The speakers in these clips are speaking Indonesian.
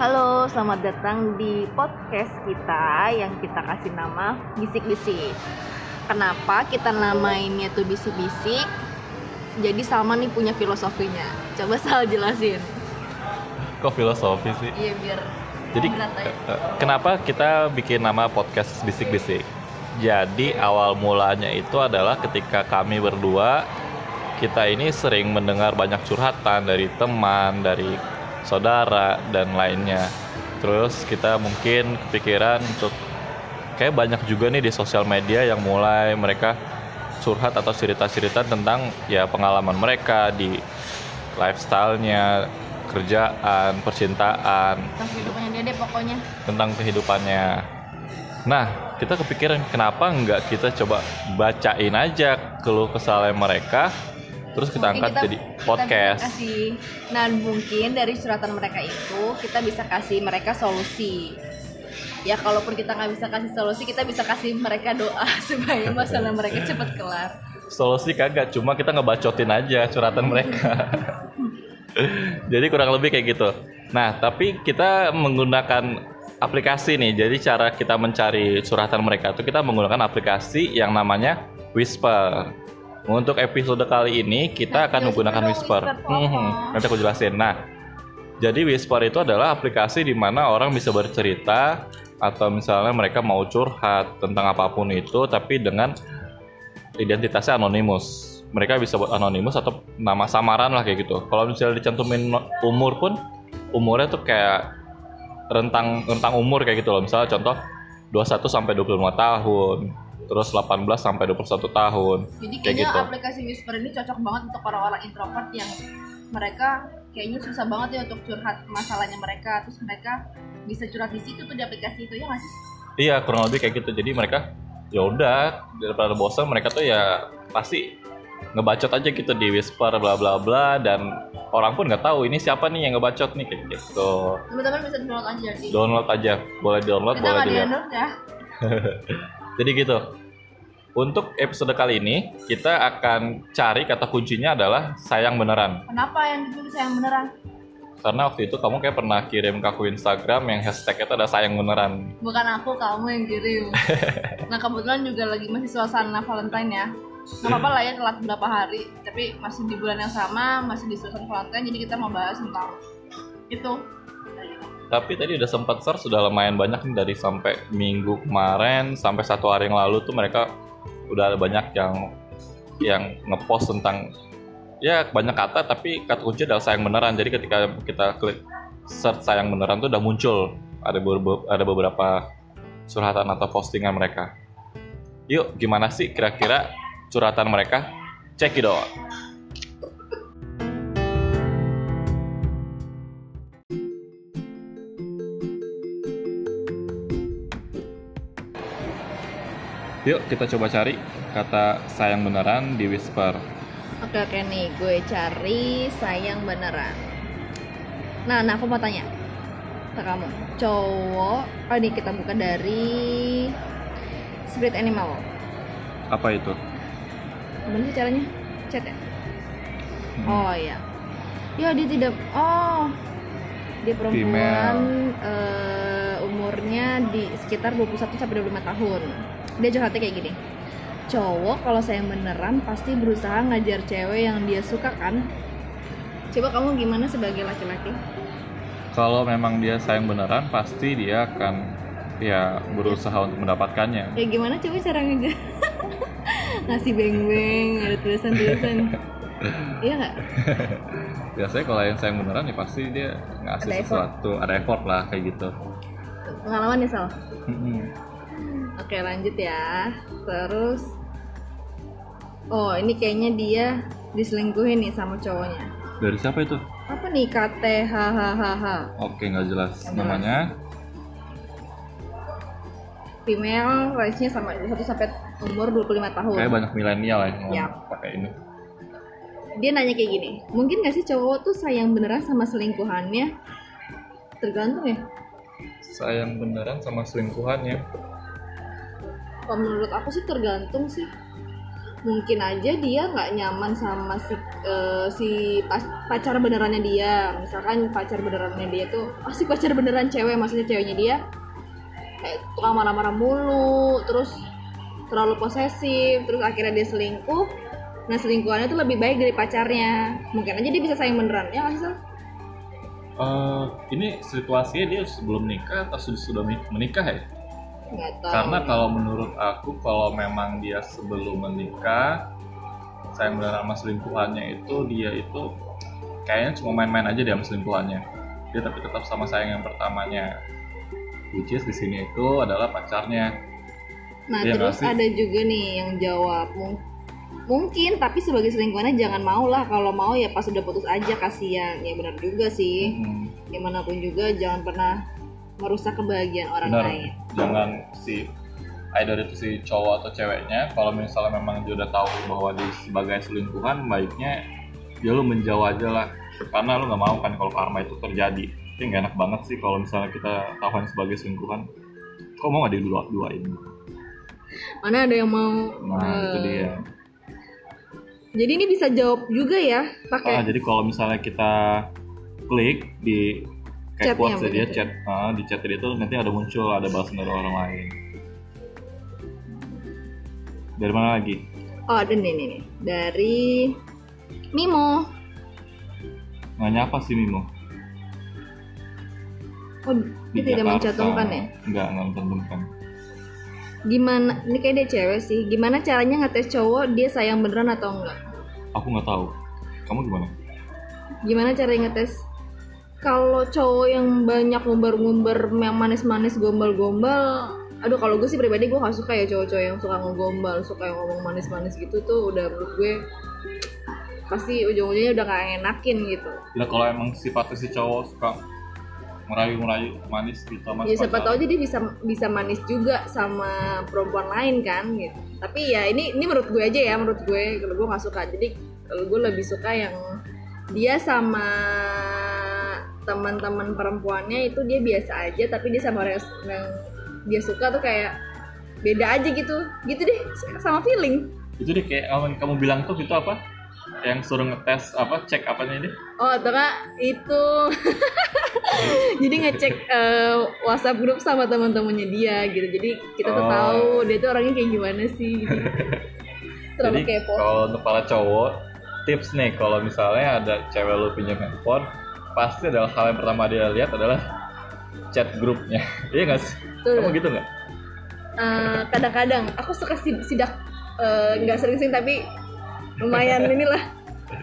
Halo, selamat datang di podcast kita yang kita kasih nama Bisik-Bisik. Kenapa kita namainnya tuh Bisik-Bisik? Jadi Salma nih punya filosofinya. Coba Sal jelasin. Kok filosofi sih? Iya biar Jadi aja. eh, kenapa kita bikin nama podcast bisik-bisik? Jadi awal mulanya itu adalah ketika kami berdua kita ini sering mendengar banyak curhatan dari teman, dari saudara dan lainnya. Terus kita mungkin kepikiran untuk kayak banyak juga nih di sosial media yang mulai mereka curhat atau cerita-cerita tentang ya pengalaman mereka di lifestyle-nya, kerjaan, percintaan, Tentang kehidupannya dia deh pokoknya. tentang kehidupannya. Nah, kita kepikiran kenapa nggak kita coba bacain aja keluh kesalahan mereka, terus kita Mungkin angkat jadi kita podcast. bisa kasih, nah mungkin dari curhatan mereka itu kita bisa kasih mereka solusi. Ya kalaupun kita nggak bisa kasih solusi, kita bisa kasih mereka doa supaya masalah mereka cepat kelar. Solusi kagak, cuma kita ngebacotin aja curhatan mereka. jadi kurang lebih kayak gitu. Nah, tapi kita menggunakan aplikasi nih. Jadi cara kita mencari curhatan mereka itu kita menggunakan aplikasi yang namanya Whisper. Untuk episode kali ini kita Nah, akan menggunakan Whisper. Whisper tuh apa? Mhm, Nanti aku jelasin. Nah, jadi Whisper itu adalah aplikasi di mana orang bisa bercerita atau misalnya mereka mau curhat tentang apa pun itu tapi dengan identitasnya anonimus. Mereka bisa buat anonimus atau nama samaran lah kayak gitu. Kalau misalnya dicantumin umur pun umurnya tuh kayak rentang rentang umur kayak gitu loh. Misalnya contoh 21 sampai 25 tahun, terus 18 sampai 21 tahun. Jadi Kayak kayaknya gitu. aplikasi Whisper ini cocok banget untuk orang-orang introvert yang mereka kayaknya susah banget ya untuk curhat masalahnya mereka. Terus mereka bisa curhat di situ tuh di aplikasi itu ya nggak sih? Iya, kurang lebih kayak gitu. Jadi mereka ya udah daripada bosan mereka tuh ya pasti ngebacot aja gitu di whisper bla bla bla dan orang pun nggak tahu ini siapa nih yang ngebacot nih kayak gitu. Teman-teman bisa download aja di. Download aja, boleh download, Kita boleh di download ya. Jadi gitu. Untuk episode kali ini kita akan cari kata kuncinya adalah sayang beneran. Kenapa yang ditulis yang beneran? Karena waktu itu kamu kayak pernah kirim ke aku Instagram yang hashtagnya itu ada sayang beneran. Bukan aku, kamu yang kirim. nah kebetulan juga lagi masih suasana Valentine ya. Nggak apa-apa lah ya telat berapa hari, tapi masih di bulan yang sama, masih di suasana Valentine, jadi kita mau bahas tentang itu. Tapi tadi udah sempat search sudah lumayan banyak nih dari sampai minggu kemarin sampai satu hari yang lalu tuh mereka udah ada banyak yang yang ngepost tentang ya banyak kata tapi kata kunci adalah sayang beneran. Jadi ketika kita klik search sayang beneran tuh udah muncul ada beberapa, ada beberapa curhatan atau postingan mereka. Yuk, gimana sih kira-kira curhatan mereka? Check it out. Yuk kita coba cari kata sayang beneran di Whisper. Oke oke nih, gue cari sayang beneran. Nah, nah aku mau tanya ke kamu, cowok, oh ini kita buka dari Spirit Animal. Apa itu? Gimana sih caranya? Chat ya? Hmm. Oh iya. Ya dia tidak. Oh, dia perempuan eh, umurnya di sekitar 21 sampai 25 tahun. Dia curhatnya kayak gini. Cowok kalau sayang beneran pasti berusaha ngajar cewek yang dia suka kan? Coba kamu gimana sebagai laki-laki? Kalau memang dia sayang beneran, pasti dia akan ya berusaha untuk mendapatkannya. Ya gimana coba cara ngejar? Ngasih beng-beng, ada tulisan-tulisan. iya nggak? Biasanya kalau yang sayang beneran ya pasti dia ngasih Ada effort. sesuatu, ada effort lah kayak gitu. Pengalaman ya Sal? Oke lanjut ya Terus Oh ini kayaknya dia diselingkuhin nih sama cowoknya Dari siapa itu? Apa nih KTHHHH Oke nggak jelas Nggak jelas. namanya. Female range-nya sama 1 sampai umur 25 tahun Kayak banyak milenial ya yang Yap. pakai ini. Dia nanya kayak gini Mungkin gak sih cowok tuh sayang beneran sama selingkuhannya Tergantung ya Sayang beneran sama selingkuhannya. Kalau menurut aku sih tergantung sih mungkin aja dia nggak nyaman sama si eh, si pacar benerannya dia misalkan pacar benerannya dia tuh oh si pacar beneran cewek maksudnya ceweknya dia kayak tukang marah-marah mulu terus terlalu posesif terus akhirnya dia selingkuh nah selingkuhannya tuh lebih baik dari pacarnya mungkin aja dia bisa sayang beneran ya nggak? Eh, ini situasinya dia sebelum nikah atau sudah sudah menikah ya? Tahu Karena kalau menurut aku kalau memang dia sebelum menikah sayang benar sama selingkuhannya itu dia itu kayaknya cuma main-main aja dia sama selingkuhannya. Dia tapi tetap sama sayang yang pertamanya. Which is di sini itu adalah pacarnya. Nah Iya terus ada juga nih yang jawab "Mung- mungkin tapi sebagai selingkuhannya jangan mau lah kalau mau ya pas udah putus aja kasihan ya benar juga sih Hmm, gimana pun juga jangan pernah merusak kebahagiaan orang benar. lain. Jangan si either itu si cowok atau ceweknya kalau misalnya memang dia udah tahu bahwa dia sebagai selingkuhan baiknya ya lu menjauh aja lah. Karena lu nggak mau kan kalau karma itu terjadi. Itu nggak enak banget sih kalau misalnya kita tahuan sebagai selingkuhan. Kok mau nggak dua duain? Mana ada yang mau nah itu eh, dia. Jadi ini bisa jawab juga ya ah, pakai jadi kalau misalnya kita klik di kayak quotes dia begitu. chat ah, di chat itu nanti ada muncul ada balasan dari orang lain. Dari mana lagi? Oh ada nih nih nih. Dari Mimo. Nggak nyapa sih Mimo? Oh dia tidak mencantumkan ya? Enggak, enggak mencantumkan. gimana ini kayak dia cewek sih. Gimana caranya ngetes cowok dia sayang beneran atau enggak? Aku nggak tahu. Kamu gimana? gimana cara ngetes kalau cowok yang banyak ngumbar-ngumbar yang manis-manis gombal-gombal aduh kalau gue sih pribadi gue gak suka ya cowok-cowok yang suka ngegombal suka yang ngomong manis-manis gitu tuh udah menurut gue pasti ujung-ujungnya udah gak enakin gitu. Ya kalau emang sifatnya si cowok suka merayu-merayu manis gitu sama ya siapa tahu aja dia bisa bisa manis juga sama perempuan lain kan gitu. Tapi ya ini ini menurut gue aja ya menurut gue kalau gue nggak suka. Jadi kalau gue lebih suka yang dia sama teman-teman perempuannya itu dia biasa aja tapi dia sama orang yang dia suka tuh kayak beda aja gitu gitu deh sama feeling Itu deh kayak kamu, kamu bilang tuh itu apa? Yang suruh ngetes apa? Cek apanya ini? oh atau itu jadi ngecek eh, WhatsApp grup sama teman-temannya dia gitu jadi kita tuh Oh. tahu dia tuh orangnya kayak gimana sih gitu. Jadi kepo kalau untuk para cowok, tips nih kalau misalnya ada cewek lu pinjam handphone, pasti adalah hal yang pertama dia lihat adalah chat grupnya. Iya nggak sih? Tuh. Kamu gitu nggak? Eh, kadang-kadang aku suka sid- sidak eh, nggak sering-sering tapi lumayan inilah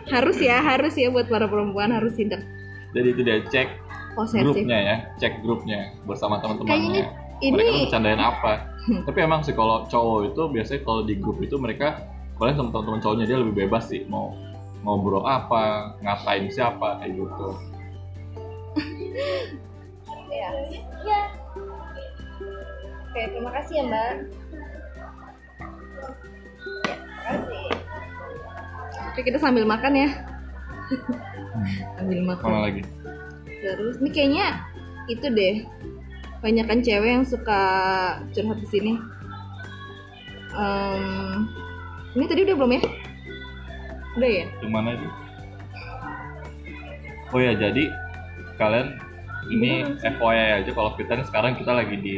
harus ya harus ya buat para perempuan harus sidak Jadi itu dia cek posesif grupnya ya, cek grupnya bersama Kayaknya teman-temannya. ini- Mereka tuh bercandain apa? Tapi emang sih kalau cowok itu biasanya kalau di grup itu mereka paling sama teman-teman cowoknya dia lebih bebas sih mau ngobrol apa, ngatain siapa kayak gitu. Ya ya oke terima kasih ya mbak ya, terima kasih oke kita sambil makan ya sambil makan Mana lagi? Terus ini kayaknya itu deh banyakan cewek yang suka curhat di sini. Em, ini tadi udah belum ya? Udah ya? Yang mana itu? Oh ya jadi kalian ini FYI aja kalau kita nih sekarang kita lagi di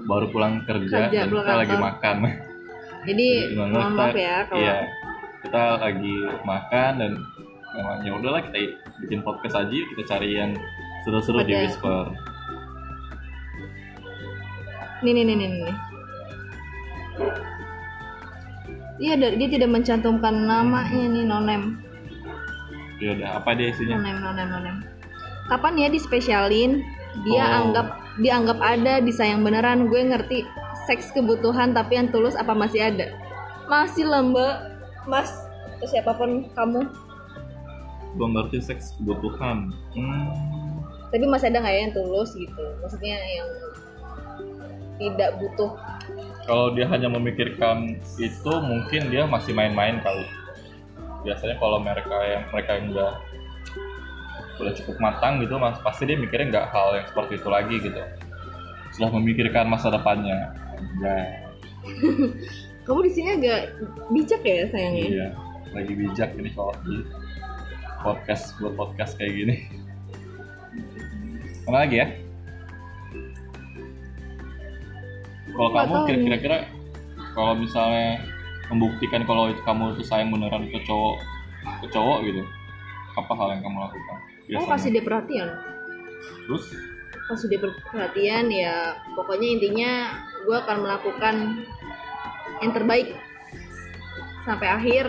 baru pulang kerja, Kerja, dan kita lagi kantor. makan. Jadi Gimana, mohon maaf kita- ya kalau Iya. Kita lagi makan dan memang ya udahlah kita bikin podcast aja kita cari yang seru-seru di Whisper. nih nih nih nih nih. Iya, dia tidak mencantumkan namanya nih nonem, Ya udah apa dia isinya? nonem, nonem, nonem. Kapan ya dispesialin? Dia Oh. anggap dianggap ada disayang beneran. Gue ngerti seks kebutuhan tapi yang tulus apa masih ada? Masih lah mbak, mas atau siapa pun kamu. Gua ngerti seks kebutuhan. Hmm. Tapi masih ada nggak ya yang tulus gitu? Maksudnya yang tidak butuh. Kalau dia hanya memikirkan itu mungkin dia masih main-main kali. Biasanya kalau mereka yang mereka yang udah udah cukup matang gitu, mas pasti dia mikirnya nggak hal yang seperti itu lagi gitu. Sudah memikirkan masa depannya. Nah, Kamu di sini agak bijak ya sayangnya. Iya, lagi bijak ini kalau di podcast buat podcast kayak gini. Mana lagi ya? Kalau kamu kira-kira kalau misalnya membuktikan kalau itu kamu itu sayang beneran ke cowok ke cowok gitu, apa hal yang kamu lakukan? Kamu Biasanya. kasih dia perhatian. Terus? Kasih dia perhatian ya. Pokoknya intinya gue akan melakukan yang terbaik sampai akhir.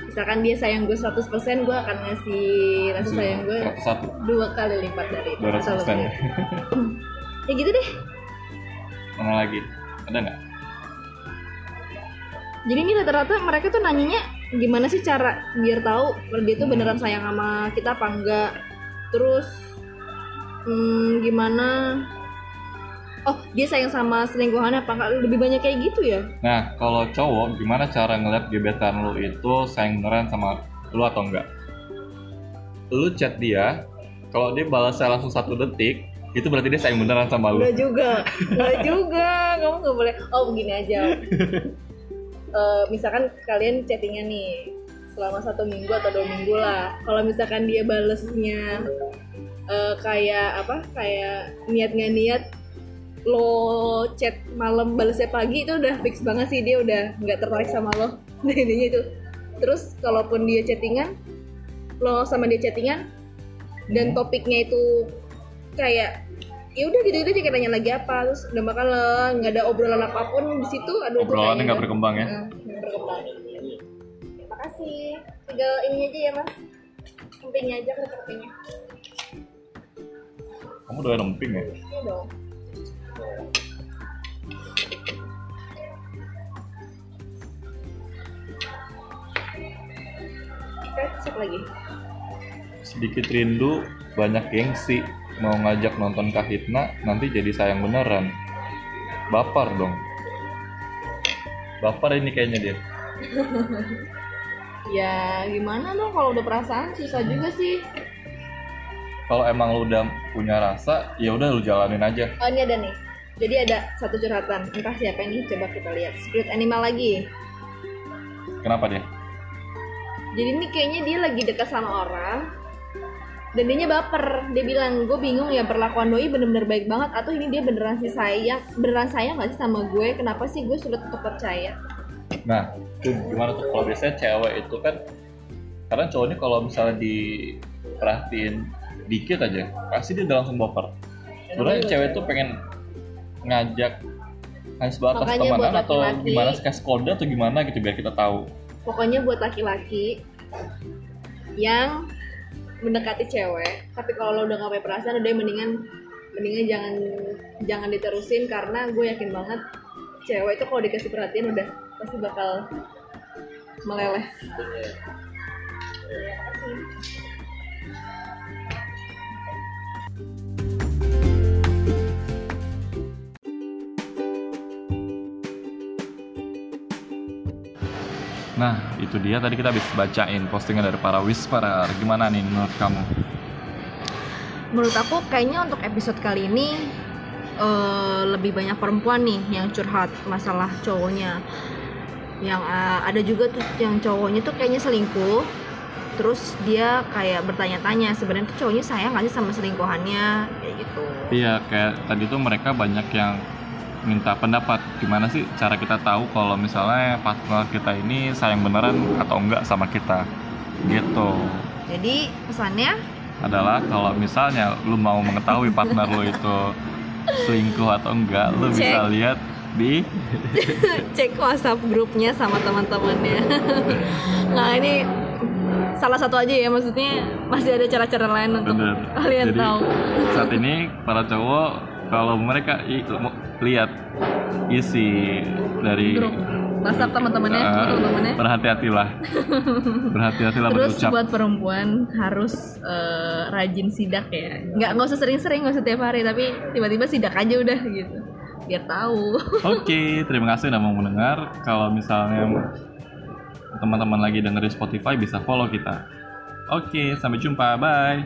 Misalkan dia sayang gue 100%, gue akan ngasih rasa sayang gue 101, dua kali lipat dari 200 persen. Ya gitu deh. Mana lagi? Ada nggak? Jadi ini rata-rata mereka tuh nanyanya gimana sih cara biar tahu kalau dia tuh beneran sayang sama kita apa enggak. Terus hmm, gimana? Oh dia sayang sama selingkuhannya apa enggak? Lebih banyak kayak gitu ya? Nah, kalau cowok, gimana cara ngeliat gebetan lu itu sayang beneran sama lu atau enggak? Lu chat dia, kalau dia balasnya langsung satu detik, itu berarti dia sayang beneran sama lu. Enggak juga, enggak juga. Kamu nggak boleh. Oh begini aja. Eh, misalkan kalian chattingan nih selama satu minggu atau dua minggu lah. Kalau misalkan dia balesnya eh, kayak apa? Kayak niat nggak niat lo chat malam balesnya pagi itu udah fix banget sih dia udah nggak tertarik sama lo. Nah, intinya itu. Terus kalaupun dia chattingan, lo sama dia chattingan dan topiknya itu kayak ya udah gitu gitu aja nanya lagi apa terus udah bakal eh, nggak ada obrolan apa pun di situ aduh Obrolannya nggak berkembang ya? Eh, nggak berkembang terima kasih tinggal ini aja ya mas empingnya aja ke empingnya Kamu doyan emping ya? iya dong cek lagi. Sedikit rindu, banyak gengsi. Mau ngajak nonton Kahitna, nanti jadi sayang beneran. Baper dong. Baper ini kayaknya dia. Ya gimana dong kalau udah perasaan susah juga sih. Kalau emang lu udah punya rasa, ya udah lu jalanin aja. Oh ini ada nih. Jadi ada satu curhatan. Entah siapa ini coba kita lihat. Spirit animal lagi. Kenapa dia? Jadi ini kayaknya dia lagi dekat sama orang dan dia baper. Dia bilang, gue bingung ya perlakuan doi bener-bener baik banget atau ini dia beneran sih sayang, beneran sayang gak sih sama gue? Kenapa sih gue sulit untuk percaya? Nah, itu gimana tuh? Kalau biasanya cewek itu kan, karena cowoknya kalau misalnya diperhatiin dikit aja, pasti dia udah langsung baper. Sebenarnya cewek tuh pengen ngajak hanya sebatas Makanya temenan buat atau laki-laki- gimana sih kasih kode atau gimana gitu biar kita tahu. Pokoknya buat laki-laki yang mendekati cewek, tapi kalau lo udah gak punya perasaan, udah mendingan mendingan jangan jangan diterusin karena gue yakin banget cewek itu kalau dikasih perhatian udah pasti bakal meleleh. Iya, makasih. Nah, itu dia tadi kita habis bacain postingan dari para whisperer. Gimana nih menurut kamu? Menurut aku kayaknya untuk episode kali ini eh, lebih banyak perempuan nih yang curhat masalah cowoknya. Yang eh, ada juga tuh yang cowoknya tuh kayaknya selingkuh. Terus dia kayak bertanya-tanya sebenarnya tuh cowoknya sayang sih sama selingkuhannya kayak gitu. Iya, kayak tadi tuh mereka banyak yang minta pendapat gimana sih cara kita tahu kalau misalnya partner kita ini sayang beneran atau enggak sama kita gitu Jadi pesannya adalah kalau misalnya lu mau mengetahui partner lu itu selingkuh atau enggak lu bisa Cek. lihat di cek WhatsApp grupnya sama teman-temannya. nah ini salah satu aja ya maksudnya masih ada cara-cara lain untuk bener kalian jadi tahu. saat ini para cowok kalau mereka i- lihat isi dari Grup WhatsApp teman-temannya, Uh, teman-temannya. berhati-hatilah berhati-hatilah Terus berucap buat perempuan harus eh, rajin sidak ya. Nggak nggak usah sering-sering, nggak usah tiap hari, tapi tiba-tiba sidak aja udah gitu. Biar tahu. Oke, terima kasih udah mau mendengar. Kalau misalnya teman-teman lagi denger di Spotify bisa follow kita. Oke, sampai jumpa. Bye.